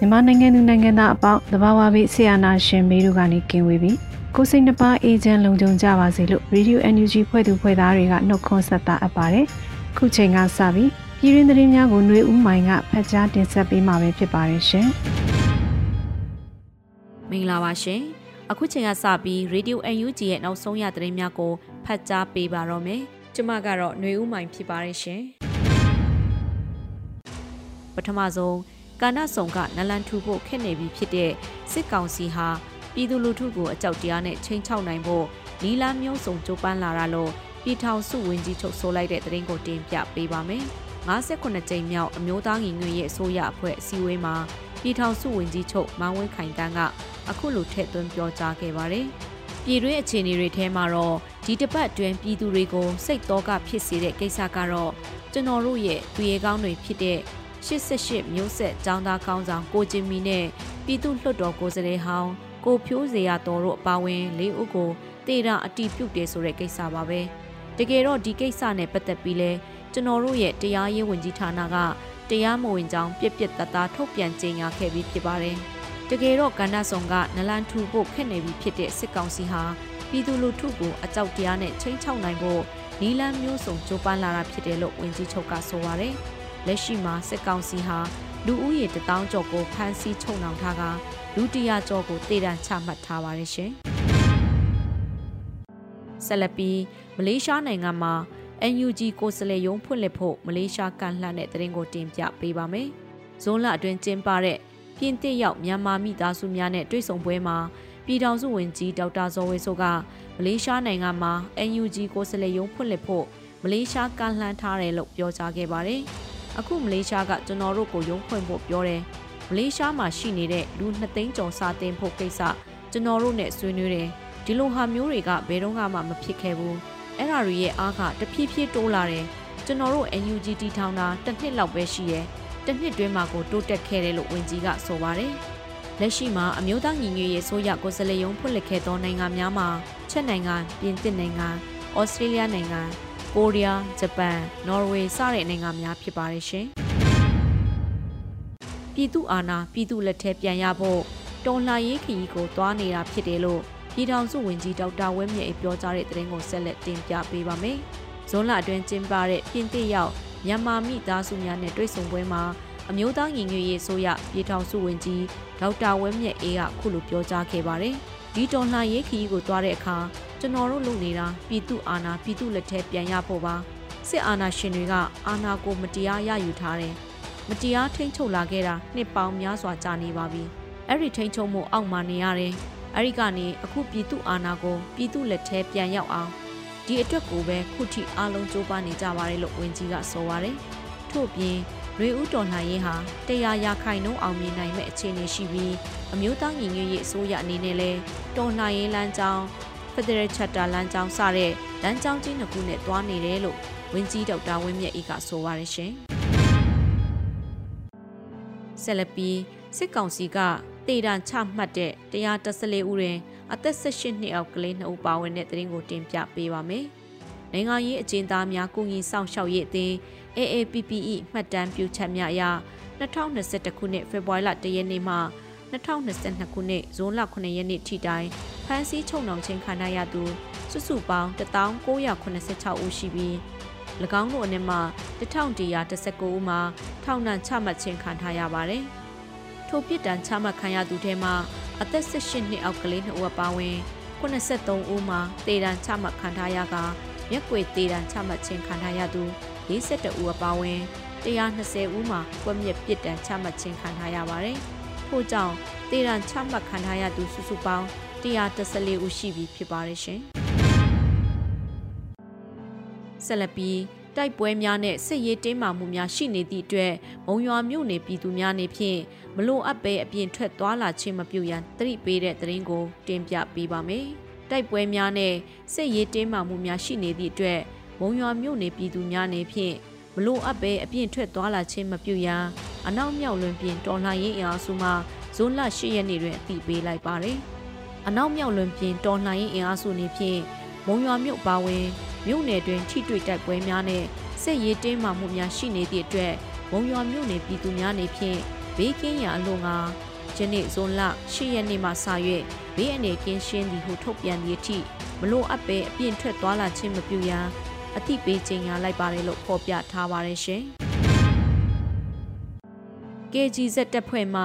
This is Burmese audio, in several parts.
မြန်မာနိုင်ငံသူနိုင်ငံသားအပေါင်းတဘာဝဘေးဆရာနာရှင်မေးတို့ကနေကင်းဝေးပြီးကိုစိတ်နှပါအေဂျင့်လုံခြုံကြပါစေလို့ Radio NUG ဖွဲ့သူဖွဲ့သားတွေကနှုတ်ခွန်းဆက်တာအပ်ပါတယ်။ခုချိန်ကစပြီးပြည်ရင်းသတင်းများကိုຫນွေဦးမိုင်ကဖတ်ကြားတင်ဆက်ပေးမှာပဲဖြစ်ပါတယ်ရှင်။မင်္ဂလာပါရှင်။အခုချိန်ကစပြီး Radio NUG ရဲ့နောက်ဆုံးရသတင်းများကိုဖတ်ကြားပေးပါတော့မယ်။ကျွန်မကတော့ຫນွေဦးမိုင်ဖြစ်ပါတယ်ရှင်။ပထမဆုံး ကာနဆုံကနလန်ထူဖို့ခက်နေပြီဖြစ်တဲ့စစ်ကောင်စီဟာပြည်သူလူထုကိုအကြောက်တရားနဲ့ချိန်ချောက်နိုင်ဖို့နီလာမျိုးစုံကြိုးပမ်းလာတာလို့ပြည်ထောင်စုဝန်ကြီးချုပ်ဆိုလိုက်တဲ့သတင်းကိုတင်ပြပေးပါမယ်။58ကြိမ်မြောက်အမျိုးသားညီညွတ်ရေးအစိုးရအဖွဲ့အစည်းအဝေးမှာပြည်ထောင်စုဝန်ကြီးချုပ်မောင်ဝင်းခိုင်တန်းကအခုလိုထည့်သွင်းပြောကြားခဲ့ပါတယ်။ပြည်တွင်းအခြေအနေတွေထဲမှာတော့ဒီတပတ်အတွင်းပြည်သူတွေကိုစိတ်တော့ကဖြစ်စေတဲ့ကိစ္စကတော့ကျွန်တော်တို့ရဲ့သူရဲကောင်းတွေဖြစ်တဲ့ 88မျိုးဆက်ចောင်းသားကောင်းဆောင်ကိုကျင်မီနဲ့ပြည်သူ့လွှတ်တော်ကိုယ်စားလှယ်ဟောင်းကိုဖြိုးစေရတော်တို့အပါဝင်လေးဦးကိုတေတာအတီးပြုတ်တယ်ဆိုတဲ့ကိစ္စပါပဲတကယ်တော့ဒီကိစ္စနဲ့ပတ်သက်ပြီးလဲကျွန်တော်တို့ရဲ့တရားရေးဝန်ကြီးဌာနကတရားမဝင်ကြောင်းပြက်ပြက်တသားထုတ်ပြန်ကြေညာခဲ့ပြီးဖြစ်ပါတယ်တကယ်တော့ကန္နဆောင်ကနလန်ထူဖို့ခက်နေပြီဖြစ်တဲ့စစ်ကောင်စီဟာပြည်သူလူထုကိုအကြောက်တရားနဲ့ချိန်ချောက်နိုင်ဖို့နီလန်းမျိုးစုံကြိုးပမ်းလာတာဖြစ်တယ်လို့ဝန်ကြီးချုပ်ကဆိုပါတယ်။ လက်ရှိမှာစစ်ကောင်စီဟာလူဦးရေတထောင်ကျော်ကိုဖမ်းဆီးချုပ်နှောင်ထားကလူတရာကျော်ကိုတေတံချမှတ်ထားပါတယ်ရှင်။ဆက်လက်ပြီးမလေးရှားနိုင်ငံမှာ NUG ကိုယ်စားလှယ်ရုံးဖွင့်လှစ်ဖို့မလေးရှားကန်လှမ်းတဲ့သတင်းကိုတင်ပြပေးပါမယ်။ဇွန်လအတွင်းကျင်းပတဲ့ပြင်သစ်ရောက်မြန်မာမိသားစုများနဲ့တွေ့ဆုံပွဲမှာပြည်ထောင်စုဝန်ကြီးဒေါက်တာဇော်ဝေဆိုကမလေးရှားနိုင်ငံမှာ NUG ကိုယ်စားလှယ်ရုံးဖွင့်လှစ်ဖို့မလေးရှားကန်လှမ်းထားတယ်လို့ပြောကြားခဲ့ပါတယ်။ အခုမလေးရှားကကျွန်တော်တို့ကိုရုံးဖွင့်ဖို့ပြောတယ်မလေးရှားမှာရှိနေတဲ့လူ2သိန်းကျော်စာတင်ဖို့ကိစ္စကျွန်တော်တို့နဲ့ဆွေးနွေးတယ်ဒီလိုဟာမျိုးတွေကဘယ်တော့မှမဖြစ်ခဲ့ဘူးအဲ့ဓာတွေရဲ့အားကတဖြည်းဖြည်းတိုးလာတယ်ကျွန်တော်တို့ NUG တီထောင်တာတစ်နှစ်လောက်ပဲရှိတယ်တစ်နှစ်တွင်းမှာကိုတိုးတက်ခဲ့တယ်လို့ဝန်ကြီးကဆိုပါတယ်လက်ရှိမှာအမျိုးသားညီညွတ်ရေးဆိုရကိုယ်စားလှယ်ရုံးဖွင့်လှစ်ခဲ့သောနိုင်ငံများမှာချက်နိုင်ငံပြင်သစ်နိုင်ငံဩစတြေးလျနိုင်ငံ ကိုရီးယားဂျပန်နော်ဝေစတဲ့နိုင်ငံများဖြစ်ပါတယ်ရှင်ပြည်သူအာဏာပြည်သူလက်ထဲပြန်ရဖို့တော်လှန်ရေးခရီးကိုသွားနေတာဖြစ်တယ်လို့ပြည်ထောင်စုဝန်ကြီးဒေါက်တာဝင်းမြင့်ပြောကြားတဲ့သတင်းကိုဆက်လက်တင်ပြပေးပါမယ်။ဇွန်လအတွင်းကျင်းပတဲ့ပြင်သစ်ရောက်မြန်မာမိသားစုများနဲ့တွေ့ဆုံပွဲမှာအမျိုးသားညီညွတ်ရေးဆိုရပြည်ထောင်စုဝန်ကြီးဒေါက်တာဝင်းမြင့်အေးကခုလိုပြောကြားခဲ့ပါတယ်။ဒီတော်လှန်ရေးခရီးကိုသွားတဲ့အခါ ကျွန်တော်တို့လုပ်နေတာပြည်သူအာဏာပြည်သူလက်ထဲပြန်ရဖို့ပါစစ်အာဏာရှင်တွေကအာဏာကိုမတရားရယူထားတယ်မတရားထိန်းချုပ်လာခဲ့တာနှစ်ပေါင်းများစွာကြာနေပါပြီအဲ့ဒီထိန်းချုပ်မှုအောက်မှာနေရတယ်အဲ့ဒီကနေအခုပြည်သူအာဏာကိုပြည်သူလက်ထဲပြန်ရောက်အောင်ဒီအတွက်ကိုပဲခုထိအားလုံးကြိုးပမ်းနေကြပါတယ်လို့ဝန်ကြီးကဆိုပါတယ်ထို့ပြင်ရွေဦးတော်လှန်ရေးဟာတရားရခိုင်နှုန်းအောင်မြင်နိုင်မဲ့အခြေအနေရှိပြီးအမျိုးသားညီညွတ်ရေးအစိုးရအနေနဲ့လဲတော်လှန်ရေးလမ်းကြောင်း Federal Charter လမ်းကြောင်းစတဲ့လမ်းကြောင်းကြီးနှစ်ခုနဲ့တွားနေတယ်လို့ဝင်းကြီးဒေါက်တာဝင်းမြတ်ဤကဆိုပါရရှင်။ဆက်လက်ပြီးစစ်ကောင်စီကတေတံချမှတ်တဲ့114ဦးတွင်အသက်18နှစ်အောက်ကလေး2ဦးပါဝင်တဲ့တရင်ကိုတင်ပြပေးပါမယ်။နိုင်ငံရေးအကျဉ်းသားများကုညီဆောင်ရှောက်ရေးအသင်း AAPPE မှတ်တမ်းပြုချက်များအရ2021ခုနှစ်ဖေဖော်ဝါရီလ1ရက်နေ့မှ 2022ခုနှစ်ဇွန်လ9ရက်နေ့ထိတိုင်ဖမ်းဆီးချုပ်နှောင်ခြင်းခံရသူစုစုပေါင်း13986ဦးရှိပြီး၎င်းတို့အနေမှာ1119ဦးမှာထောင်ဒဏ်ချမှတ်ခြင်းခံထားရပါတယ်။ထိုပြစ်ဒဏ်ချမှတ်ခံရသူထဲမှာအသက်18နှစ်အောက်ကလေး2ဦးပါဝင်83ဦးမှာတေဒဏ်ချမှတ်ခံထားရကမျက်ကွယ်တေဒဏ်ချမှတ်ခြင်းခံထားရသူ42ဦးပါဝင်120ဦးမှာကွက်မြက်ပြစ်ဒဏ်ချမှတ်ခြင်းခံထားရပါတယ်။ ထို့ကြောင့်တေဒဏ်ချမှတ်ခံထားရသူစုစုပေါင်း114ဦးရှိပြီဖြစ်ပါတယ်ရှင်။ဆက်လက်ပြီးတိုက်ပွဲများနဲ့စစ်ရေးတင်းမာမှုများရှိနေသည့်အတွက်မုံရွာမြို့နယ်ပြည်သူများနေဖြင့်မလိုအပ်ပဲအပြင်ထွက်သွားလာခြင်းမပြုရန်တတိပေးတဲ့သတင်းကိုတင်ပြပေးပါမယ်။တိုက်ပွဲများနဲ့စစ်ရေးတင်းမာမှုများရှိနေသည့်အတွက်မုံရွာမြို့နယ်ပြည်သူများနေဖြင့် မလိုအပ်ပဲအပြင်ထွက်သွားလာခြင်းမပြုရန်အနောက်မြောက်လွင်ပြင်တော်လှန်ရေးအင်အားစုမှဇွန်လ10ရက်နေ့တွင်အသိပေးလိုက်ပါတယ်။အနောက်မြောက်လွင်ပြင်တော်လှန်ရေးအင်အားစုနေဖြင့်မုံရွာမြို့ပါဝင်မြို့နယ်တွင်ထိတွေ့တိုက်ပွဲများနဲ့စစ်ရေးတင်းမာမှုများရှိနေသည့်အတွက်မုံရွာမြို့နယ်ပြည်သူများနေဖြင့်ဘေးကင်းရာအလို့ငါယနေ့ဇွန်လ10ရက်နေ့မှစ၍ဘေးအနေကင်းရှင်းသည်ဟုထုတ်ပြန်သည့်အထိမလို့အပ်ပဲအပြင်းထွက်သွားလာခြင်းမပြုရန် အသိပေးခြင်းရလိုက်ပါတယ်လို့ဖော်ပြထားပါတယ်ရှင်။ KGZ တပ်ဖွဲ့မှ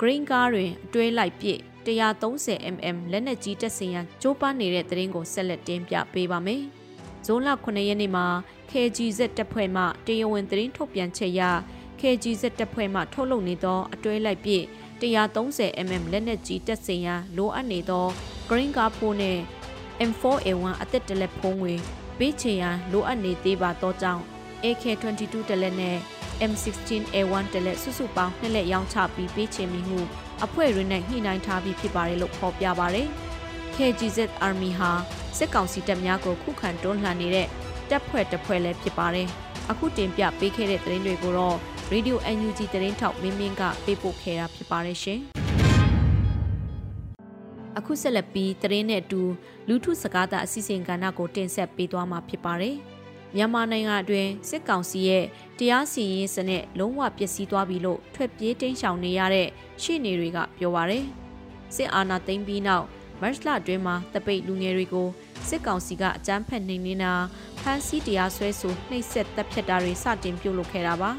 Green Car တွင်အတွဲလိုက်ပစ် 130mm လက်နက်ကြီးတပ်ဆင်ရန်ကြိုးပမ်းနေတဲ့တရင်ကိုဆက်လက်တင်ပြပေးပါမယ်။ဇွန်လ9ရက်နေ့မှာ KGZ တပ်ဖွဲ့မှတရားဝင်သတင်းထုတ်ပြန်ချက်အရ KGZ တပ်ဖွဲ့မှထုတ်လုပ်နေသောအတွဲလိုက်ပစ် 130mm လက်နက်ကြီးတပ်ဆင်ရန်လိုအပ်နေသော Green Car ဖိုးနဲ့ M4A1 အသက်တလက်ဖုံးငွေ ပေးချေရန်လိုအပ်နေသေးပါသောကြောင့် AK22 တလက်နဲ့ M16A1 တလက်စုစုပေါင်းနှစ်လက်ရောင်းချပြီးပေးချေမိမှုအဖွဲ့ရင်းနဲ့ညှိနှိုင်းထားပြီးဖြစ်ပါတယ်လို့ဖော်ပြပါတယ်။ KGZ Army ဟာစစ်ကောင်စီတပ်များကိုခုခံတွန်းလှန်နေတဲ့တပ်ဖွဲ့တစ်ဖွဲ့လည်းဖြစ်ပါတယ်။အခုတင်ပြပေးခဲ့တဲ့သတင်းတွေကိုတော့ Radio NUG သတင်းထောက်မင်းမင်းကပေးပို့ခဲ့တာဖြစ်ပါတယ်ရှင်။ အခုဆက်လက်ပြီးသတင်းနဲ့အတူလူထုစကားသအစီအစဉ်ကဏ္ဍကိုတင်ဆက်ပေးသွားမှာဖြစ်ပါတယ်။မြန်မာနိုင်ငံအတွင်းစစ်ကောင်စီရဲ့တရားစီရင်စနစ်လုံးဝပျက်စီးသွားပြီလို့ထွက်ပြေးတိမ်းရှောင်နေရတဲ့ရှေ့နေတွေကပြောပါရယ်စစ်အာဏာသိမ်းပြီးနောက်မတ်လအတွင်းမှာတပိတ်လူငယ်တွေကိုစစ်ကောင်စီကအကြမ်းဖက်နှိမ်နင်းတာဖမ်းဆီးတရားစွဲဆိုနှိပ်စက်တပ်ဖြတ်တာတွေစတင်ပြုလုပ်ခဲ့တာပါ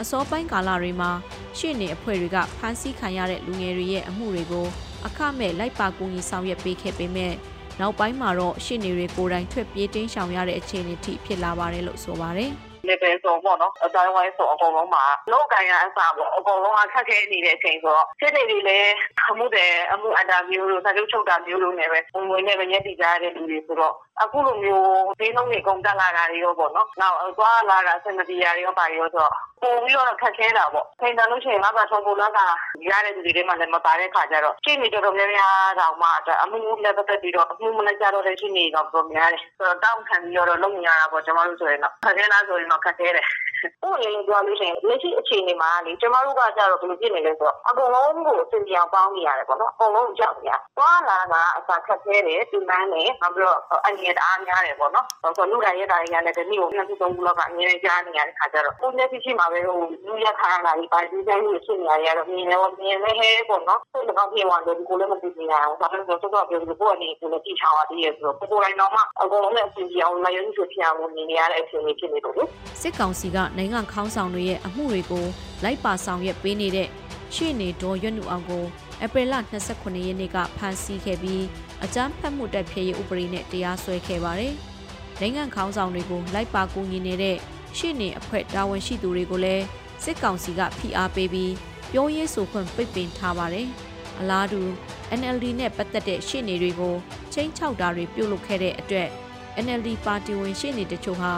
အစောပိုင်းကာလတွေမှာရှေ့နေအဖွဲ့တွေကဖမ်းဆီးခံရတဲ့လူငယ်တွေရဲ့အမှုတွေကို အခမဲ့လိုက်ပါကူညီဆောင်ရွက်ပေးခဲ့ပေမဲ့နောက်ပိုင်းမှာတော့ရှေ့နေတွေကိုယ်တိုင်ထွက်ပြေးတင်းရှောင်ရတဲ့အခြေအနေထိဖြစ်လာပါတယ်လို့ဆိုပါတယ်။ level ဆိုပေါ့နော်အတိုင်းဝိုင်းဆိုအကုန်လုံးမှာလောက်ကန်ရအစားပေါ့အကုန်လုံးအခက်ခဲနေတဲ့အချိန်ဆိုတော့စစ်နေတွေလည်းအမှုတဲ့အမှုအတာမျိုးတို့စာချုပ်ချုပ်တာမျိုးတို့နဲ့ပဲဝင်ဝင်နဲ့ပဲရက်တည်ကြရတဲ့လူတွေဆိုတော့ အခုလိုမျိုး ဈေးနှုန်းတွေကုန်တက်လာတာတွေရောပေါ့နော် နောက် သွားလာတာစင်မတီယာတွေရောပါရောဆိုတော့ ပို့ပြီးတော့ ခက်ခဲတာပေါ့ချိန်တန်လို့ရှိရင်ငါကထုံပုံလက်ကရတဲ့လူတွေထဲမှာလည်း မပါတဲ့ခါကျတော့ ရှင်းနေတော်တော်များများတောင်မှ အမှုလည်းပတ်သက်ပြီးတော့ အမှုမလိုက်ကြတော့တဲ့ ရှင်းနေတော့တော်များတယ် ဆိုတော့ တောင်းခံပြီးတော့ လုံနေရတာပေါ့ ကျွန်တော်တို့ဆိုရင်တော့ ခက်ခဲလားဆိုရင်တော့ ခက်ခဲတယ် ဥပဒေလေးပြောလို့ရှိရင်လက်ရှိအခြေအနေမှာလေကျမတို့ကကြတော့ဘယ်လိုဖြစ်နေလဲဆိုတော့အကုန်လုံးကိုအစီအပြောင်းပေါင်းနေရတယ်ပေါ့နော်အကုန်လုံးကြောက်နေရသွားလာတာအစားခက်ခဲတယ်ဒီမန်းနဲ့နောက်ပြီးတော့အငြင်းတအားများတယ်ပေါ့နော်ဆိုတော့လူတိုင်းရတာတွေကလည်းဒီနေ့ကိုနှစ်ခုသုံးခုလောက်ကအငြင်းကြားနေရတဲ့ခါကျတော့ကိုယ်မျက်စိရှိမှာပဲဟိုလူရခါလာပြီးပါဒီတိုင်းကြီးဖြစ်နေရတော့မြင်ရောမြင်လဲဟဲပေါ့နော်စိတ်မကောင်းဖြစ်သွားတယ်ဒီကိုလည်းမသိနေရအောင်ဒါပေမဲ့ဆိုတော့ပြောလို့ကိုယ်အနေနဲ့ကြည့်ချောင်းရသေးရဲ့ဆိုတော့ကိုယ်တိုင်တော့မှအကုန်လုံးနဲ့အစီအပြောင်းလာရုံးဆိုဖြစ်အောင်နေနေရတဲ့အခြေအနေဖြစ်နေလို့လေစစ်ကောင်စီကနိုင်ငံခေါင်းဆောင်တွေရဲ့အမှုတွေကိုလိုက်ပါဆောင်ရွက်ပေးနေတဲ့ရှေ့နေဒေါ်ရွတ်နုအောင်ကိုဧပြီလ29ရက်နေ့ကဖမ်းဆီးခဲ့ပြီးအကြမ်းဖက်မှုတိုက်ဖျက်ရေးဥပဒေနဲ့တရားစွဲခဲ့ပါတယ်။နိုင်ငံခေါင်းဆောင်တွေကိုလိုက်ပါကူညီနေတဲ့ရှေ့နေအဖွဲ့တာဝန်ရှိသူတွေကိုလည်းစစ်ကောင်စီကဖိအားပေးပြီးပြောရေးဆိုခွင့်ပိတ်ပင်ထားပါတယ်။အလားတူ NLD နဲ့ပတ်သက်တဲ့ရှေ့နေတွေကိုချင်းချောက်တာတွေပြုလုပ်ခဲ့တဲ့အတွက် NLD ပါတီဝင်ရှေ့နေတချို့ဟာ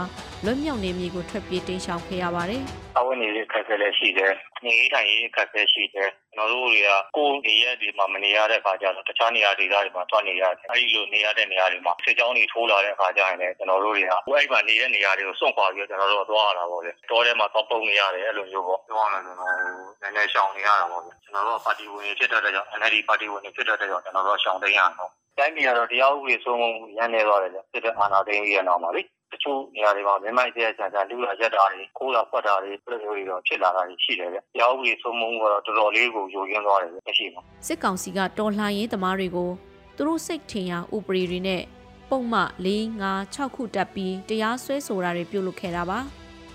လွတ်မြောက်နေမြေကိုထွက်ပြေးတင်းရှောင်ခဲ့ရပါတယ်။အဝင်နေတဲ့ခက်ခဲလည်းရှိတယ်။နေထိုင်ရေးခက်ခဲရှိတယ်။ကျွန်တော်တို့တွေကကိုယ်နေရက်ဒီမှာမနေရတဲ့အခါကျတော့တခြားနေရာဒေသတွေမှာသွားနေရတယ်။အဲဒီလိုနေရတဲ့နေရာတွေမှာစစ်ကြောင်းတွေထိုးလာတဲ့အခါကျရင်လည်းကျွန်တော်တို့တွေကဟိုအဲ့မှာနေတဲ့နေရာတွေကိုစွန့်ခွာပြီးတော့ကျွန်တော်တို့သွားရတာပေါ့လေ။တောထဲမှာသွားပုံနေရတယ်အဲ့လိုမျိုးပေါ့။ပြောရမယ်ဆိုတော့နည်းနည်းရှောင်နေရတာပေါ့လေ။ကျွန်တော်တို့ကပါတီဝင်ဖြစ်တဲ့ကြောင့် NLD ပါတီဝင်ဖြစ်တဲ့ကြောင့်ကျွန်တော်တို့ရှောင်သိမ်းရအောင်။တိုင်းပြည်ကတော့တရားဥပဒေစိုးမိုးရန်နေသွားတယ်လေ။စစ်တဲ့အာဏာသိမ်းပြီးရအောင်ပါလေ။ တချို့နေရာတွေမှာမြန်မာပြည်ရဲ့ဆန်ဆန်လူရရက်တာတွေခိုးတာဖွက်တာတွေပြည်လိုမျိုးတွေတော့ဖြစ်လာတာရှိတယ်ဗျ။တရားဥပဒေစိုးမိုးမှုကတော့တော်တော်လေးကိုယိုယွင်းသွားတယ်မရှိဘူး။စစ်ကောင်စီကတော်လှန်ရေးသမားတွေကိုသူတို့စိတ်ထင်ရာဥပဒေတွေနဲ့ပုံမှန်၄၅6ခုတက်ပြီးတရားစွဲဆိုတာတွေပြုလုပ်ခဲ့တာပါ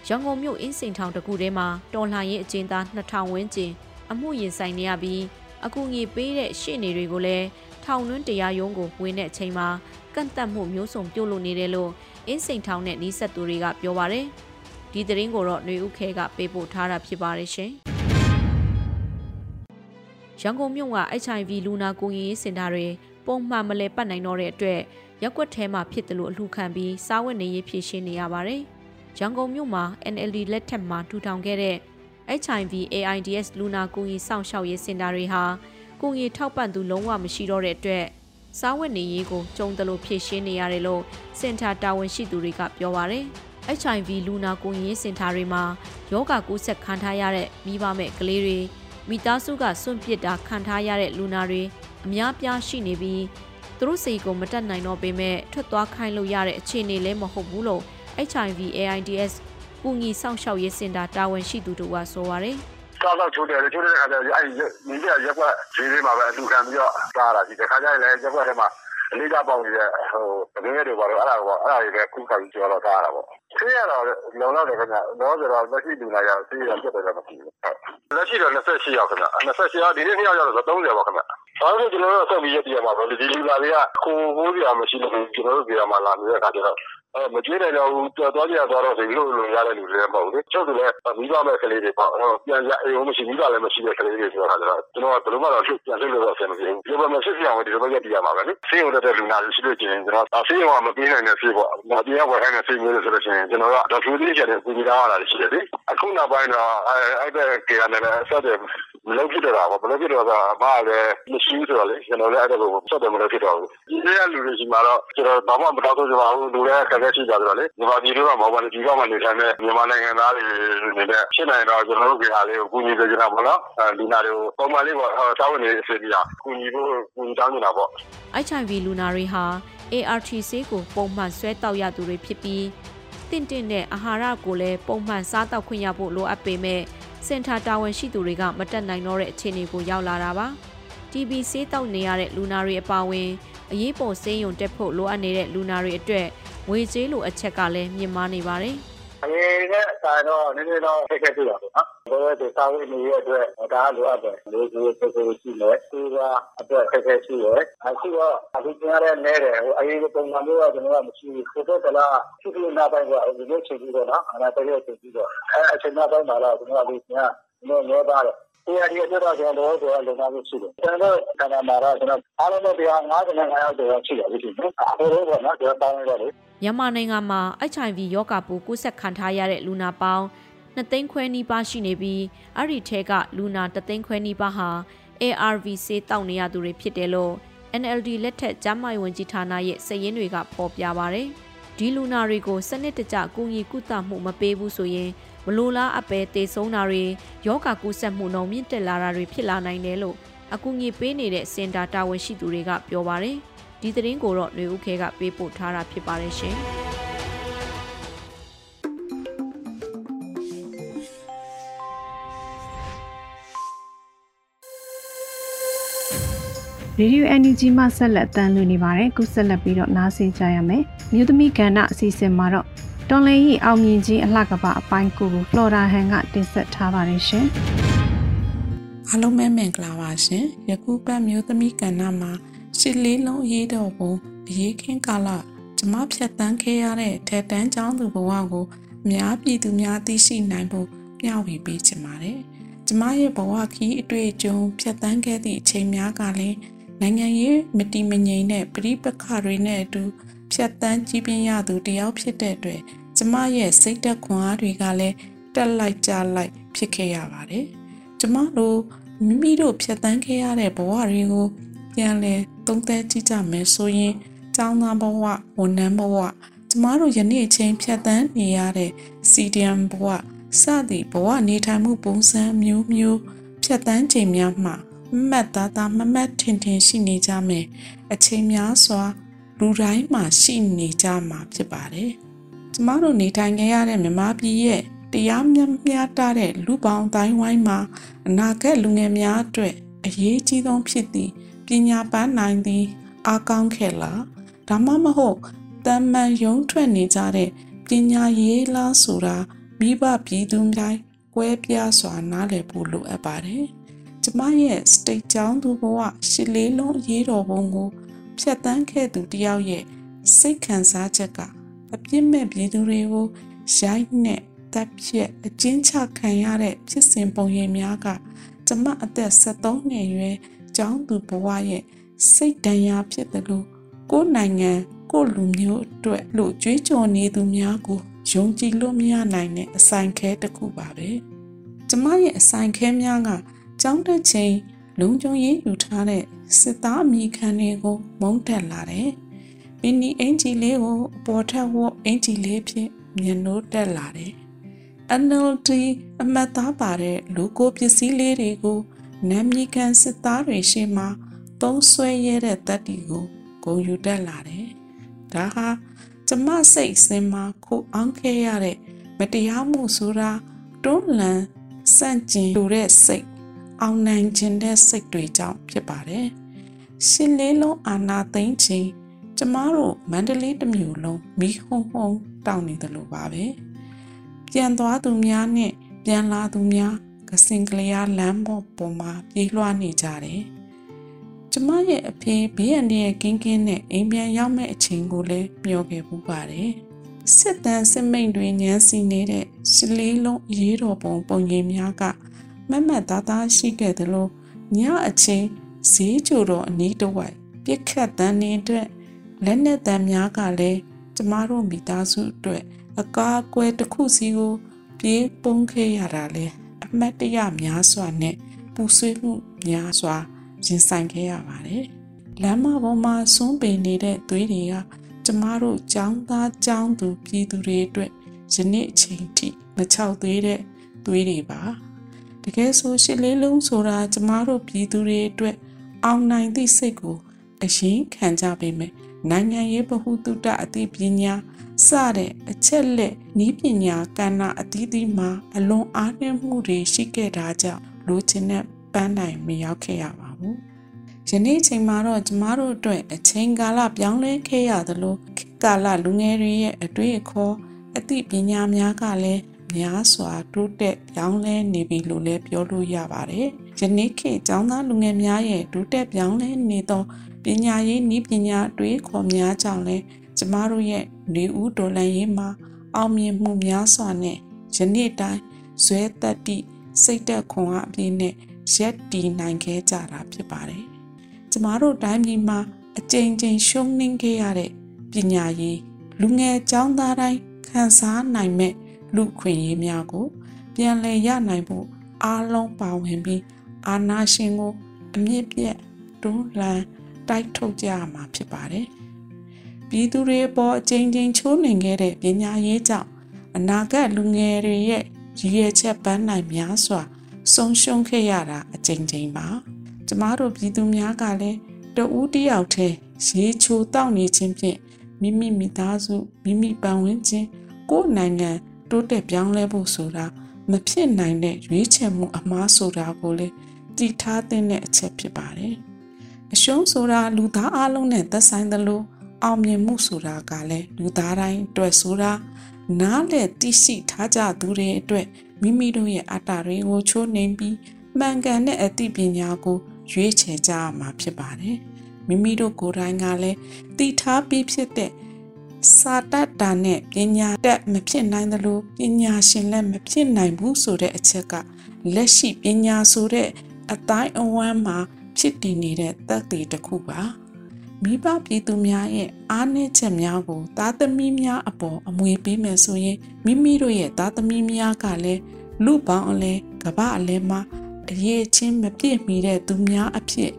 ရန်ကုန်မြို့အင်းစိန်ထောင်တကူထဲမှာတော်လှန်ရေးအကျဉ်းသား2000ဝန်းကျင်အမှုရင်ဆိုင်နေရပြီးအကူအညီပေးတဲ့ရှေ့နေတွေကိုလည်းထောင်တွင်းတရားရုံးကိုဝင်တဲ့အချိန်မှာကန့်သက်မှုမျိုးစုံပြုလုပ်နေတယ်လို့ အင်းစိန်ထောင်နဲ့နှီးဆက်သူတွေကပြောပါတယ်ဒီသတင်းကိုတော့ຫນွေဥခဲကပေးပို့ထားတာဖြစ်ပါတယ်ရှင်ရန်ကုန်မြို့က HIV လူနာကူညီရေးစင်တာတွေပုံမှန်မလဲပတ်နိုင်တော့တဲ့အတွက်ရက်ွက်ထဲမှာဖြစ်တယ်လို့အလှခံပြီးစားဝတ်နေရေးဖြည့်ရှင်းနေရပါတယ်။ရန်ကုန်မြို့မှာ NLD လက်ထက်မှာထူထောင်ခဲ့တဲ့ HIV AIDS လူနာကူညီစောင့်ရှောက်ရေးစင်တာတွေဟာကူညီထောက်ပံ့သူလုံးဝမရှိတော့တဲ့အတွက် စားဝတ်နေရေးကိုကြုံတယ်လို့ဖြည့်ရှင်းနေရတယ်လို့စင်တာတာဝန်ရှိသူတွေကပြောပါတယ်။ HIV လူနာကူညီရေးစင်တာတွေမှာယောဂကူးစက်ခံထားရတဲ့မိဘမဲ့ကလေးတွေမိသားစုကစွန့်ပစ်တာခံထားရတဲ့လူနာတွေအများပြားရှိနေပြီးသူတို့စိတ်ကိုမတက်နိုင်တော့ပေမဲ့ထွက်သွားခိုင်းလို့ရတဲ့အခြေအနေလည်းမဟုတ်ဘူးလို့ HIV AIDS ကူညီဆောင်ရှောက်ရေးစင်တာတာဝန်ရှိသူတို့ကဆိုပါရယ် စားတော့ချိုးတယ်ချိုးတဲ့အခါကျတော့အဲ့ဒီမြင်းရရက်ကွက်ဈေးလေးမှာပဲအလူခံပြီးတော့စားတာဒီတစ်ခါကျရင်လည်းရက်ကွက်ထဲမှာအလေးကပေါင်းနေတဲ့ဟိုတကယ်တွေပါတော့အဲ့ဒါပေါ့အဲ့ဒါတွေပဲခုခါပြီးကျော်တော့စားတာပေါ့ဆေးရတော့လုံလောက်တယ်ခင်ဗျတော့ဆိုတော့လက်ရှိလူနာရဆေးရပြတ်တယ်မရှိဘူးလက်ရှိတော့28ရောက်ခင်ဗျ28ရောက်ဒီနေ့နှစ်ယောက်ရောက်တော့30ပါခင်ဗျဘာလို့ကျွန်တော်တို့ဆက်ပြီးရပြရမှာလဲဒီလူလာတွေကကိုကိုးပြမရှိလို့ကျွန်တော်တို့ပြရမှာလာနေတဲ့အခါကျတော့အဲ မကြည့်နိုင်တော့ဘူးကြော်သွားကြသွားတော့ဒီလိုလိုရတဲ့လူတွေလည်းမဟုတ်ဘူးချုပ်တယ်လည်းမိဘမဲ့ကလေးတွေပေါ့ပြန်ရအိမ်မရှိမိဘလည်းမရှိတဲ့ကလေးတွေဆိုတော့ကျွန်တော်ကဘယ်လိုမှတော့ပြန်လို့တော့ဆင်မပြေဘူးဒီလိုမှဖြစ်အောင်ဒီလိုပဲရပြရမှာပဲလေဆေးရုံတက်လူနာတွေရှိလို့ကျင်ကျွန်တော်ဆေးရုံကမပြေးနိုင်တဲ့ဆေးပေါ့မပြေးရဝယ်ခိုင်းတဲ့ဆေးမျိုးလို့ဆိုလို့ရှိရင်ကျွန်တော်ကဒေါက်တာသေးချင်တဲ့ပူညီလာရတာရှိတယ်လေအခုနောက်ပိုင်းတော့အဲအဲ့တဲ့ကေရနဲ့ဆက်တယ်မလုပ်ဖြစ်တော့တာပေါ့မလုပ်ဖြစ်တော့တာအမလည်းမရှိဘူးဆိုတော့လေကျွန်တော်လည်းအဲ့ဒါကိုဆက်တယ်မလုပ်ဖြစ်တော့ဘူးဒီနေ့ကလူတွေရှိမှာတော့ကျွန်တော်ဘာမှမတောင်းဆိုကြပါဘူးလူလည်းခက်ခဲရှိကြတယ်လေမြန်မာပြည်တော့မဟုတ်ပါဘူးဒီကမှနေထိုင်တဲ့မြန်မာနိုင်ငံသားတွေနေတဲ့ဖြစ်နိုင်တော့ကျွန်တော်တို့ကေဟာလေးကိုကူညီပေးကြတာပေါ့နော်လူနာတွေကိုပုံမှန်လေးပေါ့စောင်းနေအစီအစဉ်ကူညီဖို့ကူညီတောင်းနေတာပေါ့ HIV လူနာတွေဟာ ART ဆေးကိုပုံမှန်ဆွဲတောက်ရသူတွေဖြစ်ပြီးတင့်တင့်တဲ့အာဟာရကိုလည်းပုံမှန်စားတောက်ခွင့်ရဖို့လိုအပ်ပေမဲ့စင်တာတာဝန်ရှိသူတွေကမတက်နိုင်တော့တဲ့အခြေအနေကိုရောက်လာတာပါ။ TB ဆေးတောက်နေရတဲ့လူနာတွေအပါအဝင်အရေးပေါ်ဆေးရုံတက်ဖို့လိုအပ်နေတဲ့လူနာတွေအတွက် ငွေကြေးလိုအချက်ကလည်းမြင့်မားနေပါတယ်။အရင်ကအစားတော့နည်းနည်းတော့ဆက်ခဲ့ပြရပါတော့။ဘယ်လိုသာဝေးနေတဲ့အတွက်ဒါလိုအပ်တယ်လူကြီးစိတ်ကိုရှိတယ်။ဒီကအတွက်ဆက်ခဲ့ရှိတယ်။အခုတော့အခုကျရတဲ့နဲတယ်ဟိုအရင်ကပုံမှန်မျိုးကကျွန်တော်ကမရှိဘူး။ကိုယ်တော့လားသူ့နာပိုင်းကဒီလိုချိန်ပြီးတော့နော်အနာတရချိန်ပြီးတော့အဲအချိန်နောက်ပိုင်းမှာတော့ကျွန်တော်ကဒီကနည်းနည်းပါတယ်ဒီအရေးတော့ကျွန်တော်တို့ကလုံလောက်ရှိတယ်။ကျွန်တော်ကနာမှာတော့ကျွန်တော်အားလုံးတော့တရား55ယောက်ကျော်ရှိတယ်ဒီလို။အခုတော့နော်ကျွန်တော်တောင်းရတော့လေ မြန်မာနိုင်ငံမှာ HIV ရောဂါပိုးကူးစက်ခံထားရတဲ့လူနာပေါင်း2သိန်းခွဲနီးပါးရှိနေပြီးအဲ့ဒီထဲကလူနာ3သိန်းခွဲနီးပါးဟာ ARV ဆေးတောက်နေရသူတွေဖြစ်တယ်လို့ NLD လက်ထက်ကျန်းမာရေးဝန်ကြီးဌာနရဲ့စည်ရင်းတွေကဖော်ပြပါဗျ။ဒီလူနာတွေကိုစနစ်တကျကူညီကုသမှုမပေးဘူးဆိုရင်မလိုလားအပဲတေဆုံးတာတွေယောဂကူးစက်မှုနှုန်းမြင့်တက်လာတာတွေဖြစ်လာနိုင်တယ်လို့အကူအညီပေးနေတဲ့စင်တာတာဝန်ရှိသူတွေကပြောပါတယ်။ ဒီသတင်းကိုတော့ຫນွေဦးခဲကပေးပို့ထားတာဖြစ်ပါတယ်ရှင်ရေဒီယို NUG မှဆက်လက်တမ်းလွှင့်နေပါတယ်ခုဆက်လက်ပြီးတော့နားဆင်ကြရမယ်မြို့သမီးကဏ္ဍအစီအစဉ်မှာတော့တော်လင်ကြီးအောင်မြင်ခြင်းအလှကပအပိုင်းကိုကိုဖလော်ဒါဟန်ကတင်ဆက်ထားပါတယ်ရှင်အားလုံးပဲမင်္ဂလာပါရှင်ယခုပတ်မြို့သမီးကဏ္ဍမှာ ရှစ်လေးလုံးရေးတော်ပုံအရေးခင်းကာလကျမဖြတ်တန်းခဲ့ရတဲ့ထက်တန်းကျောင်းသူဘဝကိုအများပြည်သူများသိရှိနိုင်ဖို့မျှဝေပေးချင်ပါတယ်။ကျမရဲ့ဘဝခီးအတွေ့အကြုံဖြတ်တန်းခဲ့သည့်အချိန်များကလည်းနိုင်ငံရေးမတီမငြိမ်တဲ့ပြိပခတွေနဲ့အတူဖြတ်တန်းကြီးပြင်းရသူတယောက်ဖြစ်တဲ့အတွက်ကျမရဲ့စိတ်သက်ခွန်အားတွေကလည်းတက်လိုက်ကြလိုက်ဖြစ်ခဲ့ရပါတယ်။ကျမတို့မိမိတို့ဖြတ်တန်းခဲ့ရတဲ့ဘဝတွေကို ပြန်လဲသုံးသပ်ကြည့်ကြမယ်ဆိုရင်ကျောင်းသားဘဝဝန်ထမ်းဘဝကျမတို့ယနေ့အချိန်ဖြတ်သန်းနေရတဲ့ CDM ဘဝစသည်ဘဝနေထိုင်မှုပုံစံမျိုးမျိုးဖြတ်သန်းချိန်များမှာမှတ်သားသားမမတ်ထင်ထင်ရှိနေကြမယ်အချိန်များစွာလူတိုင်းမှာရှိနေကြမှာဖြစ်ပါတယ်ကျမတို့နေထိုင်ခဲ့ရတဲ့မြန်မာပြည်ရဲ့တရားမျှမျှတတဲ့လူပေါင်းတိုင်းဝိုင်းမှာအနာဂတ်လူငယ်များအတွက်အရေးကြီးဆုံးဖြစ်သည့် ပညာပန်းနိုင်သည်အားကောင်းခဲ့လားဒါမှမဟုတ်တန်မှန်ယုံထွက်နေကြတဲ့ပညာရေးလားဆိုတာမိဘပြည်သူတိုင်းကွဲပြားစွာနားလည်ဖို့လိုအပ်ပါတယ်။ကျမရဲ့ state ကျောင်းသူဘဝရှစ်လေးလုံးရေးတော်ပုံကိုဖြတ်တန်းခဲ့သူတယောက်ရဲ့စိတ်ခံစားချက်ကအပြစ်မဲ့ပြည်သူတွေကိုရိုက်နှက်တပ်ဖြတ်အကျဉ်းချခံရတဲ့ဖြစ်စဉ်ပုံရိပ်များကကျမအသက်73နှစ်ရွယ် ကျောင်းသူဘဝရဲ့စိတ်ဒဏ်ရာဖြစ်တယ်လို့ကိုယ်နိုင်ငံကိုလူမျိုးအတွက်လို့ကြွေးကြော်နေသူများကိုယုံကြည်လို့မရနိုင်တဲ့အဆိုင်ခဲတစ်ခုပါပဲကျမရဲ့အဆိုင်ခဲများကကျောင်းတက်ချိန်လုံခြုံရေးယူထားတဲ့စစ်သားအမိခံတွေကိုမုန်းတက်လာတယ်။ပင်ဒီအင်ဂျီလေးကိုအပေါ်ထက်ဝတ်အင်ဂျီလေးဖြင့်မြင်လို့တက်လာတယ်။ NLD အမတ်သားပါတဲ့လူကိုပစ္စည်းလေးတွေကို နမ်မီကန်စစ်သားတွေရှေ့မှာသုံးဆွဲရတဲ့တပ်တီကိုဂုံယူတက်လာတယ်။ဒါဟာကျမစိတ်စင်မှာခိုအောင်ခဲ့ရတဲ့မတရားမှုဆိုတာတွန်းလှန်စန့်ကျင်လိုတဲ့စိတ်အောင်နိုင်ခြင်းတဲ့စိတ်တွေကြောင့်ဖြစ်ပါတယ်။ရှင်လေးလုံးအာနာသိမ့်ခြင်းကျမတို့မန္တလေးတစ်မြို့လုံးမိဟုံဟုံတောင်းနေတယ်လို့ပါပဲ။ပြန်သွားသူများနဲ့ပြန်လာသူများ ကစင်ကလျာလမ်းပေါ်ပေါ်မှာပြေးလွှားနေကြတယ်။ကျမရဲ့အဖေဘေးရန်ရဲ့ကင်းကင်းနဲ့အိမ်ပြန်ရောက်မဲ့အချိန်ကိုလည်းမျှော်ခဲ့ပူပါတယ်။စစ်တမ်းစစ်မိန်တွေညမ်းစီနေတဲ့ရှလေးလုံးရေးတော်ပုံပုံရိပ်များကမက်မက်သားသားရှိခဲ့တယ်လို့ညအချင်းဈေးကြိုတော်အနီးတစ်ဝိုက်ပြစ်ခတ်တန်းနေအတွက်လက်နက်တန်းများကလည်းကျမတို့မိသားစုအတွက်အကားကွယ်တစ်ခုစီကိုပြေးပုံးခဲ့ရတာလေ အမတ်တရများစွာနဲ့ပူဆွေးမှုများစွာရင်ဆိုင်ခဲ့ရပါတယ်လမ်းမပေါ်မှာဆွန်းပင်နေတဲ့သွေးတွေကကျမတို့ចောင်းသားចောင်းသူပြည်သူတွေအတွက်ယနေ့အချိန်ထိမချောက်သေးတဲ့သွေးတွေပါတကယ်ဆိုရှစ်လေးလုံးဆိုတာကျမတို့ပြည်သူတွေအတွက်အောင်နိုင်သည့်စိတ်ကိုအရင်ခံကြပေမဲ့နိုင်ငံရေးဗဟုသုတအသိပညာ စတဲ့အချက်လက်ဤပညာကဏ္ဍအသီးသီးမှာအလွန်အားနည်းမှုတွေရှိခဲ့တာကြောင့်လိုချင်တဲ့ပန်းတိုင်မရောက်ခဲ့ရပါဘူး။ယနေ့ချိန်မှာတော့ကျမတို့အတွက်အချိန်ကာလပြောင်းလဲခဲ့ရသလိုခေတ်ကာလလူငယ်တွေရဲ့အတွေ့အခေါ်အသိပညာများကလည်းများစွာတိုးတက်ပြောင်းလဲနေပြီလို့လည်းပြောလို့ရပါတယ်။ယနေ့ခေတ်ကျောင်းသားလူငယ်များရဲ့တိုးတက်ပြောင်းလဲနေသောပညာရေးနည်းပညာတွေးခေါ်များကြောင့်လည်း ကျမတို့ရဲ့နေဦးဒေါ်လန်ရေးမှာအောင်မြင်မှုများစွာနဲ့ယနေ့တိုင်းဇွဲတက်တိစိတ်သက်ခွန်အားအပြည့်နဲ့ရက်တည်နိုင်ခဲ့ကြတာဖြစ်ပါတယ်။ကျမတို့တိုင်းပြည်မှာအကြိမ်ကြိမ်ရှုံးနှင်းခဲ့ရတဲ့ပညာရေးလူငယ်ကျောင်းသားတိုင်းခံစားနိုင်မဲ့လူခွင့်ရေးများကို ပြန်လည်ရနိုင်ဖို့အားလုံးပါဝင်ပြီးအာနာရှင်ကိုအမြင့်ပြတ်တွန်းလှန်တိုက်ထုတ်ကြရမှာဖြစ်ပါတယ်။ ပြည်သူတွေအပေါ်အကြိမ်ကြိမ်ချိုးနှင်ခဲ့တဲ့ပညာရေးကြောင့်အနာဂတ်လူငယ်တွေရဲ့ရည်ရွယ်ချက်ပန်းနိုင်များစွာဆုံးရှုံးခဲ့ရတာအကြိမ်ကြိမ်ပါ။ကျမတို့ပြည်သူများကလည်းတဦးတယောက်တည်းရေချိုတောက်နေခြင်းဖြင့်မိမိမိသားစုမိမိပတ်ဝန်းကျင်ကိုယ်နိုင်ငံတိုးတက်ပြောင်းလဲဖို့ဆိုတာမဖြစ်နိုင်တဲ့ရွေးချယ်မှုအမှားဆိုတာကိုလည်းတည်ထားတဲ့အချက်ဖြစ်ပါတယ်။အရှုံးဆိုတာလူသားအလုံးနဲ့သက်ဆိုင်သလို အောင်မြင်မှုဆိုတာကလည်းလူသားတိုင်းအတွက်ဆိုတာနားလေသိရှိထားကြသူတွေအတွက်မိမိတို့ရဲ့အတ္တတွေကိုချိုးနှိမ်ပြီးမှန်ကန်တဲ့အသိပညာကိုရွေးချယ်ကြရမှာဖြစ်ပါတယ်။မိမိတို့ကိုယ်တိုင်ကလည်းတည်ထားပြီးဖြစ်တဲ့စာတတ်တာနဲ့ပညာတတ်မဖြစ်နိုင်သလိုပညာရှင်လည်းမဖြစ်နိုင်ဘူးဆိုတဲ့အချက်ကလက်ရှိပညာဆိုတဲ့အတိုင်းအဝမ်းမှာဖြစ်တည်နေတဲ့သက်သေတစ်ခုပါ မိဘပြည်သူများရဲ့အားနည်းချက်များကိုသားသမီးများအပေါ်အမွေပေးမယ်ဆိုရင်မိမိတို့ရဲ့သားသမီးများကလည်းလူပေါင်းအလဲကပအလဲမှာအရေးချင်းမပြည့်မီတဲ့သူများအဖြစ်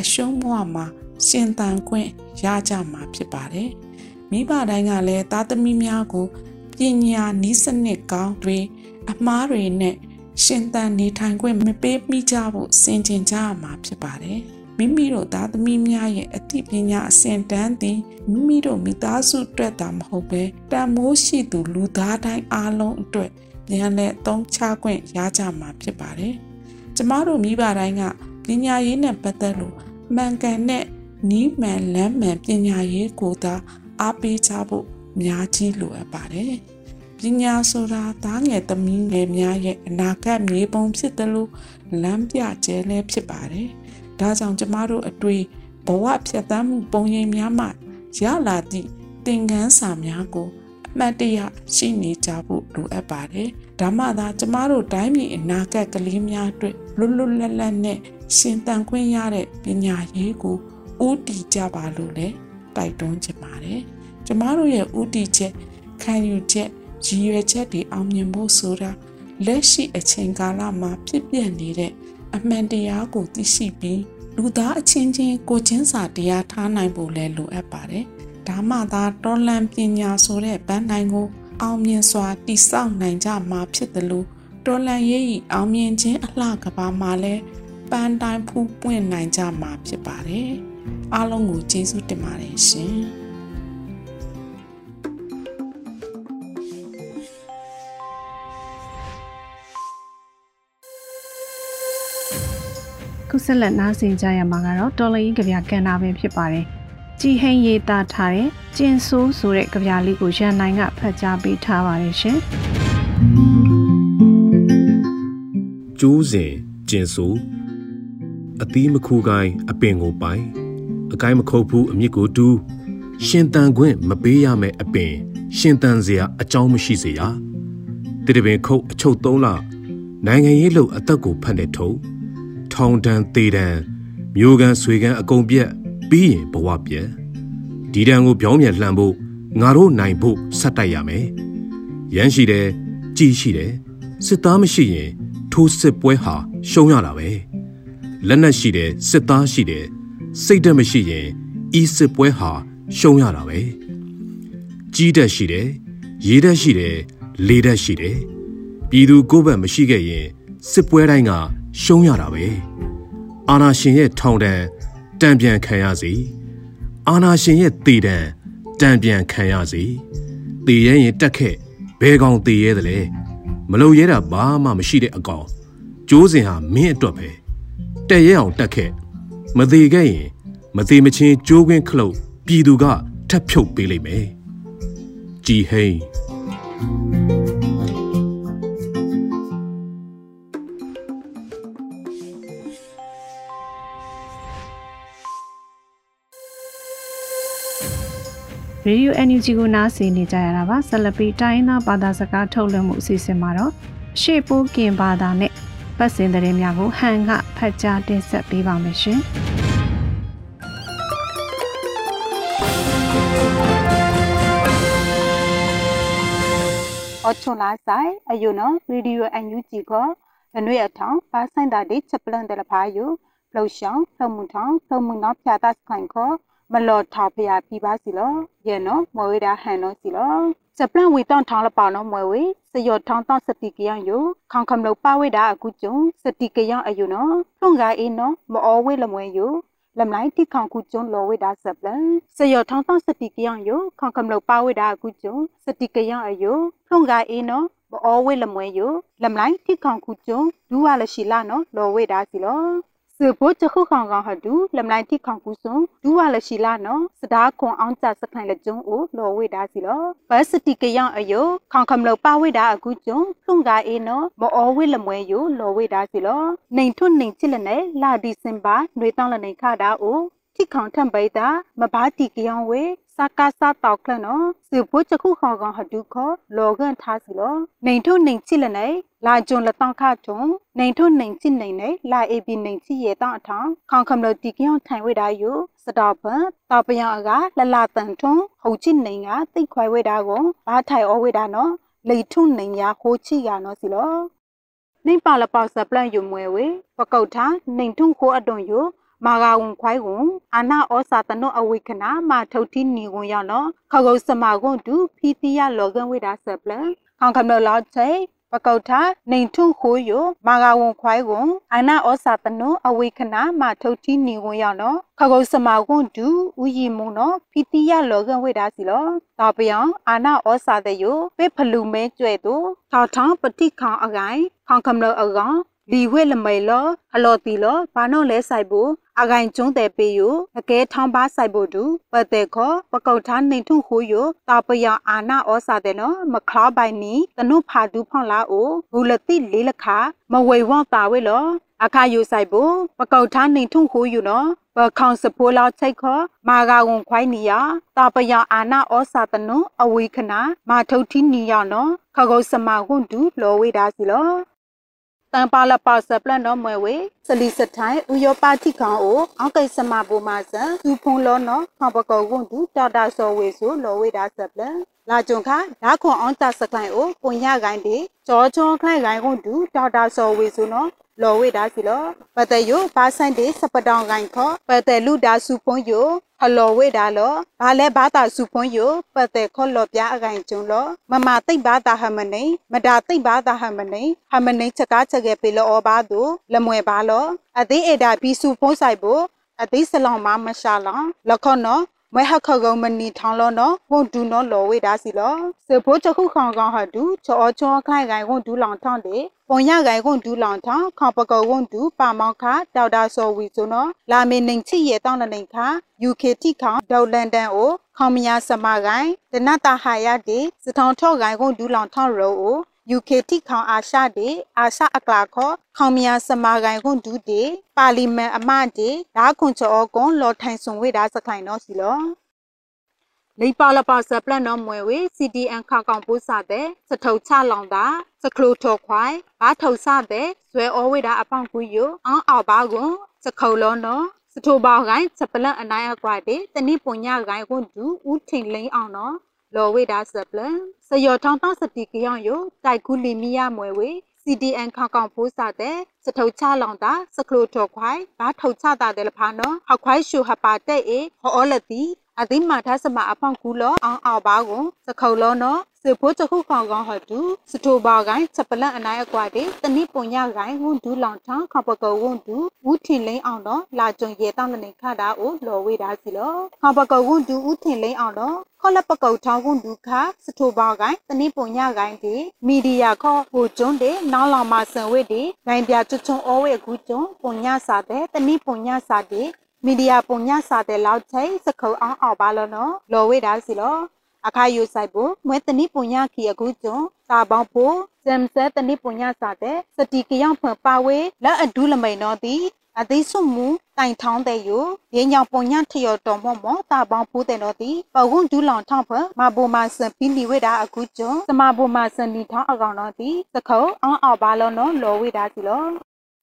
အရှုံးဘဝမှာရှင်သန်ခွင့်ရကြမှာဖြစ်ပါတယ်။မိဘတိုင်းကလည်းသားသမီးများကိုပညာနည်းစနစ်ကောင်းတွေအမားတွေနဲ့ရှင်သန်နေထိုင်ခွင့်မပေးမိကြဖို့စင်ကြင်ကြရမှာဖြစ်ပါတယ်။ မိမိတို့သားသမီးများရဲ့အသိပညာအဆင့်တန်းသည်မိမိတို့မိသားစုအတွက်သာမဟုတ်ပဲတန်မိုးရှိသူလူသားတိုင်းအားလုံးအတွက်ပြန်လည်သုံးချခွင့်ရကြမှာဖြစ်ပါတယ်။ကျမတို့မိဘတိုင်းကပညာရေးနဲ့ပတ်သက်လို့မှန်ကန်တဲ့နီးမှန်လမ်းမှန်ပညာရေးကိုသာအားပေးကြဖို့များကြီးလိုအပ်ပါတယ်။ပညာဆိုတာသားငယ်သမီးငယ်များရဲ့အနာဂတ်မြေပုံဖြစ်တယ်လို့လမ်းပြကျဲလဲဖြစ်ပါတယ်။ ဒါကြောင့်ကျမတို့အတွေ့ဘဝဖြတ်သန်းမှုပုံရိပ်များမှရလာသည့်သင်ခန်းစာများကိုအမှတ်တရရှိနေကြဖို့လိုအပ်ပါတယ်။ဒါမှသာကျမတို့တိုင်းပြည်အနာဂတ်ကလေးများအတွက်လွတ်လွတ်လပ်လပ်နဲ့ရှင်သန်ခွင့်ရတဲ့ပညာရေးကိုဦးတည်ကြပါလို့လည်းတိုက်တွန်းချင်ပါတယ်။ကျမတို့ရဲ့ဦးတည်ချက်ခံယူချက်ရည်ရွယ်ချက်တွေအောင်မြင်ဖို့ဆိုတာလက်ရှိအချိန်ကာလမှာဖြစ်ပျက်နေတဲ့ အမှန်တရားကိုသိရှိပြီးလူသားအချင်းချင်းကိုချင်းစာတရားထားနိုင်ဖို့လည်းလိုအပ်ပါတယ်။ဒါမှသာတော်လန်ပညာဆိုတဲ့ဗန်းနိုင်ကို အောင်မြင်စွာတည်ဆောက်နိုင်ကြမှာဖြစ်တယ်လို့တော်လန်ရေးဤအောင်မြင်ခြင်းအလှကဘာမှာလည်းပန်းတိုင်းဖူးပွင့်နိုင်ကြမှာဖြစ်ပါတယ်။အားလုံးကိုကျေးဇူးတင်ပါတယ်ရှင်။ ဆက်လက်နားဆင်ကြရမှာကတော့တော်လရင်ကြပြကန်တာပဲဖြစ်ပါတယ်။ကြည်ဟိန်ရေးသားထားတဲ့ကျင်ဆိုးဆိုတဲ့ကြပြလေးကိုရန်နိုင်ကဖတ်ကြားပေးထားပါတယ်ရှင်ကျိုးစဉ်ကျင်ဆိုအသီးမခူကိုင်းအပင်ကိုပိုင်အကိုင်းမခုတ်ဘူးအမြစ်ကိုတူးရှင်တန်ခွင့်မပေးရမယ့်အပင် ရှင်တန်စရာအကြောင်းမရှိစေရတိတပင်ခုတ်အချုပ်သုံးလနိုင်ငံရေးလို့အသက်ကိုဖတ်တဲ့ထုံ ထောင်တန်းသေးတန်းမျိုးကန်ဆွေကန်အကုန်ပြက်ပြီးရင်ဘဝပြက်ဒီတန်းကိုပြောင်းပြန်လှန်ဖို့ငါတို့နိုင်ဖို့ဆက်တိုက်ရမယ်ရမ်းရှိတယ်ကြည်ရှိတယ်စစ်သားမရှိရင်ထိုးစစ်ပွဲဟာရှုံးရတာပဲလက်နက်ရှိတယ်စစ်သားရှိတယ်စိတ်ဓာတ်မရှိရင်ဤစစ်ပွဲဟာရှုံးရတာပဲကြီးတက်ရှိတယ်ရေးတက်ရှိတယ်လေတက်ရှိတယ်ပြည်သူကိုယ်ဘက်မရှိခဲ့ရင်စစ်ပွဲတိုင်းက ရှုံးရတာပဲအာနာရှင်ရဲ့ထောင်တန်းတံပြန်ခံရစီအာနာရှင်ရဲ့တေတံတံပြန်ခံရစီတေရဲရင်တက်ခဲ့ဘဲကောင်တေရဲတယ်လေမလုံရဲတာဘာမှမရှိတဲ့အကောင်ကျိုးစင်ဟာမင်းအတွက်ပဲတက်ရဲအောင်တက်ခဲ့မသေးခဲ့ရင်မသေးမချင်းကျိုးခွင်းခလုတ်ပြည်သူကထပ်ဖြုတ်ပေးလိမ့်မယ်ကြည်ဟိန်။ Radio NUG ကိုနားဆင်နေကြရတာပါဆက်လက်ပြီးတိုင်းရင်းသားဘာသာစကားထုတ်လွှင့်မှုအစီအစဉ်မှာတော့ရှေ့ပိုးကင်ဘာသာနဲ့ပတ်စင်သတင်းများကိုဟန်ကဖတ်ကြားတင်ဆက်ပေးပါမယ်ရှင်။အချွန်လာဆိုင်အယုနရေဒီယိုအန်ယူဂျီကိုနနွေအထောင်ပါဆိုင်တာဒီချက်ပလန်တယ်ဖာယူလှုပ်ရှောင်းလှုပ်မှုထောင်လှုပ်မှုနောက်ဖြာတတ်ခိုင်ခေါ် မလော်ထောက်ဖျားပြပါစီလောယေနော်မွေဝေတာဟန်နော်စီလောချက်ပလန်ဝီတောင်းထောင်းလပေါနော်မွေဝေစယောထောင်းတောင်းစတိကယံယိုခေါင်ခမလို့ပါဝေတာအခုကျုံစတိကယံအယုနော်ထုံကအေးနော်မောဝေလမွေယိုလမ်လိုက်တိခေါင်ခုကျုံလောဝေတာစပလန်စယောထောင်းတောင်းစတိကယံယိုခေါင်ခမလို့ပါဝေတာအခုကျုံစတိကယံအယိုထုံကအေးနော်ဘောဝေလမွေယိုလမ်လိုက်တိခေါင်ခုကျုံဒူဝါလရှိလာနော်လောဝေတာစီလော စဘိုချခုခေါင်ကောင်ဟဒူလမ်လိုက်တိခေါင်ကူဆုံဒူဝါလရှိလာနော်စဒါခွန်အောင်ကြစခိုင်လကျုံအိုလောဝေတာစီလောဘတ်စတိကယံအယိုခေါင်ခမလောပါဝေတာအခုကျုံထုံကအေနော်မောဝေလမွေယိုလောဝေတာစီလောနေထွနေချစ်လနဲ့လာဒီစင်ပါຫນွေတောင်းလနေခတာအိုတိခေါင်ထံပိတာမဘာတိကယံဝေစကားစားတောက်ခလနော်စဘိုချခုခေါကောင်ဟဒုခောလောကန်ထားစီလောနေထုနေချစ်လနဲ့ လာဂျွန်လတောင်းခထုံနေထုနေချစ်နေနဲ့လာအေဘီနေချစ်ရဲ့တောင်းအထောင်ခေါင်ခမလတီကယောထိုင်ဝေတာယူစတော်ပန်တောပယံအကလလတန်ထုံဟုတ်ချစ်နေကတိတ်ခွိုင်ဝေတာကိုဘာထိုင်အဝေတာနော်လေထုနေရဟိုချီရနော်စီလောနေပါလပေါစပလန်ယူမွဲဝေပကုတ်ထားနေထုခိုးအတွန်ယူမာဂါဝန်ခွိုင်းဝန်အာနာဩစာတနုအဝိခနာမာထုတ်တိနီဝန်ရနော်ခဂုတ်စမာကွန်တူဖီတီယလောဂန်ဝိဒါဆပ်လန်ခေါင်ခမလောချေ ပကောက်ထာနေထုခိုးယမာဂါဝန်ခွိုင်းဝန်အာနာဩစာတနုအဝိခနာမာထုတ်တိနီဝန်ရနော်ခဂုတ်စမာကွန်တူဥယီမုံနော်ဖီတီယလောဂန်ဝိဒါစီလောတာပယံအာနာဩစာတဲ့ယပေဖလူမဲကျွဲ့တူထောက်ထောင်းပတိခေါင်အကိုင်ခေါင်ခမလောအကောင် လီဝဲလမိန်လောဟလော်တီလောဘာနောလဲဆိုင်ဘူးအဂိုင်ကျုံးတဲ့ပေးယအကဲထောင်းပါဆိုင်ဖို့တူပတဲ့ခောပကုတ်ထားနေထုဟူယတာပယအာနာဩစာတဲ့နော်မခလာပိုင်နီတနုဖာဒူဖောင်းလာအိုဘူလတိလေးလခမဝေဝတာဝဲလောအခါယူဆိုင်ဖို့ပကုတ်ထားနေထုဟူယနော်ပခေါင်စပိုးလောက်ချိတ်ခောမာဂါဝန်ခွိုင်းနီယာတာပယအာနာဩစာတနုအဝေခနာမာထုတ်တီနီယာနော်ခကုတ်စမဟွန်တူလောဝေဒါစီလော တန်ပါလပါစပလန်တော့မွဲဝေစလီစထိုင်ဥယောပါတိကောင်အိုအောက်ကိစမဘူမာဆန်သူဖုံလောနော်ခေါပကောကွန်တူတာတာဆောဝေဆိုလောဝေဒါစပလန်လာကြုံခလာခွန်အောင်တာစကလိုင်အိုပွန်ရကိုင်းဒီကြောချောခိုင်ကိုင်းကွန်တူတာတာဆောဝေဆိုနော်လော်ဝေဒါစီလောပတယိုဘာဆိုင်တေစပတောင်ကိုင်ခောပတလူဒါစုဖုံယို ဟလော်ဝေဒါလောဘာလဲဘာတာစုဖုံယိုပတဲ့ခောလော်ပြအကိုင်ကျုံလောမမသိမ့်ဘာတာဟမနေမဒါသိမ့်ဘာတာဟမနေဟမနေချက်ကားချက်ခဲ့ပေလောဘာသူလမွေဘာလောအသေးအေဒါဘီစုဖုံးဆိုင်ဖို့အသေးစလောင်မမရှာလောလခောနော် မွဲဟခကုံမနီထောင်းလောနော်ဝန်ဒူနော်လော်ဝေဒါစီလောစေဖို့ချခုခေါင်ကောင်ဟဒူချောချောခိုင်ကိုင်ဝန်ဒူလောင်ထောင်းတဲ့ပွန်ရကိုင်ဝန်ဒူလောင်ထောင်းခေါပကောဝန်ဒူပါမောင်ခဒေါက်တာစောဝီဆိုနော်လာမေနှင်ချီရဲ့တောင်းလနေခ UK တိခေါဒေါက်လန်ဒန်အိုခေါမယာစမကိုင်ဒနတာဟာယတေစထောင်းထော့ကိုင်ဝန်ဒူလောင်ထောင်းရောအို UK တိခေါင်အာရှတေအာရှအကလာခောခေါမယာစမာကိုင်ခွန်ဒူတေပါလီမန်အမတေဓာခွန်ချောကွန်လော်ထိုင်ဆွန်ဝေဒါစခိုင်နော်စီလောလိပါလပါစပလန်နော်မွေဝေ CDN ခါကောင်ပိုးစာတဲ့စထုံချလောင်တာစကလိုထော်ခွိုင်ဘာထုံစတဲ့ဇွဲဩဝေတာအပေါင်ကူယအောင်းအောင်ပါကွန်စခုံလောနော်စထိုဘောက်ကိုင်းစပလန်အနိုင်အကွာတဲ့တနိပွန်ညကိုင်းကွန်ဒူဦးထိန်လိန်အောင်နော် လော်ဝေတာစပလန်စယောထောင်းတောင်းစတီကယောင်ယတိုက်ကူလီမီယာမွေဝေ CDN ခေါကောင်ဖိုးစာတဲ့စထုချလောင်တာစကလိုထော်ခွိုင်ဘာထုချတာတဲ့လဖာနော်ဟခွိုင်ရှူဟပါတဲ့အေဟောလတိအသိမာထစမအဖောင်ကူလောအောင်အောင်ပါကိုစခုံလောနော်စဖို့ချခုခေါင်ကောင်ဟတူစထိုဘာကိုင်းချက်ပလန့်အနိုင်အကွာတဲ့တနိပွန်ညကိုင်းဝန်ဒူးလောင်ထောင်းခပကောဝန်ဒူးဦးထင်လိန်အောင်တော့လာကြုံရဲတောင်းလနေခတာအိုလော်ဝေးတာစီလောခပကောဝန်ဒူးဦးထင်လိန်အောင်တော့ခေါလပကောထောင်းဝန်ဒူးခစထိုဘာကိုင်းတနိပွန်ညကိုင်းဒီမီဒီယာခေါဟိုကျွန်းတဲ့နောင်လောင်မဆန်ဝေးဒီနိုင်ပြချွချုံအောဝဲကူကျွန်းပွန်ညစာတဲ့တနိပွန်ညစာတဲ့ မီဒီယာပုံညစာတဲ့လောက်ချိစခုံအောင်အောင်ပါလို့နော်လော်ဝေးတာစီလောအခါယူဆိုင်ဖို့မွဲတနိပုံညခီအခုကျွန်းစာပေါင်းဖို့ဇမ်ဆဲတနိပုံညစာတဲ့စတီကယောင်ဖွန်ပါဝေးလက်အဒူးလမိန်နော်ဒီအသိဆုမူတိုင်ထောင်းတဲ့ယရင်းညောင်ပုံညထရတော်မော့မော့တာပေါင်းဖို့တဲ့နော်ဒီပဝွန်ဒူးလောင်ထောင်းဖွန်မဘူမာစပီလီဝေတာအခုကျွန်းစမဘူမာစနီထောင်းအကောင်နော်ဒီစခုံအောင်အောင်ပါလို့နော်လော်ဝေးတာစီလော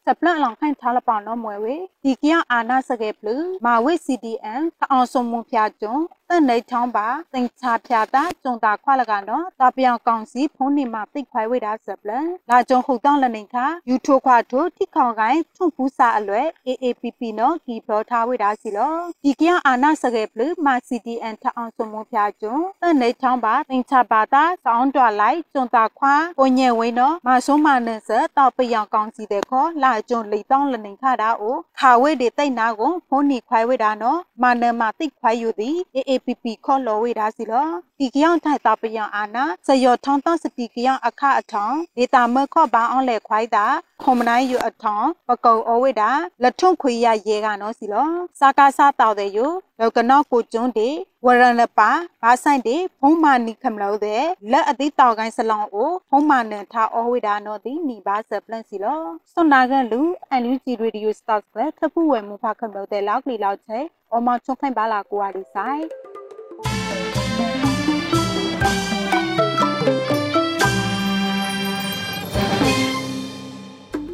စပလန့်လောင်ခိုင်ထားလပောင်နော်မွဲဝေဒီကရအာနာစကေပလူမာဝေ CDN ခအောင်စုံမှုဖျားကျွန်းတန်နေချောင်းပါတင်ချာဖျာတာကျုံတာခွာလကနော်တာပြောင်ကောင်စီဖုံးနေမှာတိတ်ခွိုင်ဝေတာစပလန်လာကျုံဟုတ်တောင်းလနေခါယူထိုခွာထိုတိခေါင်ကိုင်းထွန်ပူစာအလွဲ AAPP နော်ကီဖလောထားဝေတာစီလောဒီကရအာနာစကေပလူမာ CDN ထအောင်စုံမှုဖျားကျွန်းတန်နေချောင်းပါတင်ချာပါတာစောင်းတွာလိုက်ကျုံတာခွာကိုညဲဝင်းနော်မဆုံးမနန်စတောက်ပြောင်ကောင်စီတဲ့ခေါ်လာကျုံလိတောင်းလနေခါတာအိုခါဝေတွေတိတ်နာကိုဖုံးနီခွိုင်ဝေတာနော်မနမတိတ်ခွိုင်ယူသည် AAPP ခေါ်လော်ဝေတာစီလောဒီကယောင်ထိုင်တာပယံအာနာစယောထောင်းတောင်းစတီကယောင်အခအထောင်းဒေတာမခော့ဘာအောင်လေခွိုင်တာခုံမနိုင်ယူအထောင်းပကုံအဝိတာလက်ထုံခွေရရဲကနော်စီလောစာကားစားတောက်တဲ့ယူ လောကနော့ကိုကျွန်းတေဝရဏပါဘာဆိုင်တေဖုံးမာနီခမလို့တဲ့လက်အသိတောက်ကိုင်းစလောင်းကိုဖုံးမာနန်ထားအဝိတာနော်ဒီနီဘာဆပလန့်စီလောစွန်နာကန်လူအန်လူဂျီရေဒီယိုစတောက်ကခဖူဝဲမှုဖခမလို့တဲ့လောက်ကလီလောက်ချေအမချုံခိုင်ပါလာကိုအားဒီဆိုင်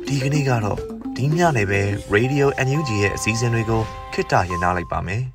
ဒီကနေ့ကတော့ဒီညနေပဲ Radio NUG ရဲ့အစည်းအဝေးကိုခਿੱတရနာလိုက်ပါမယ်။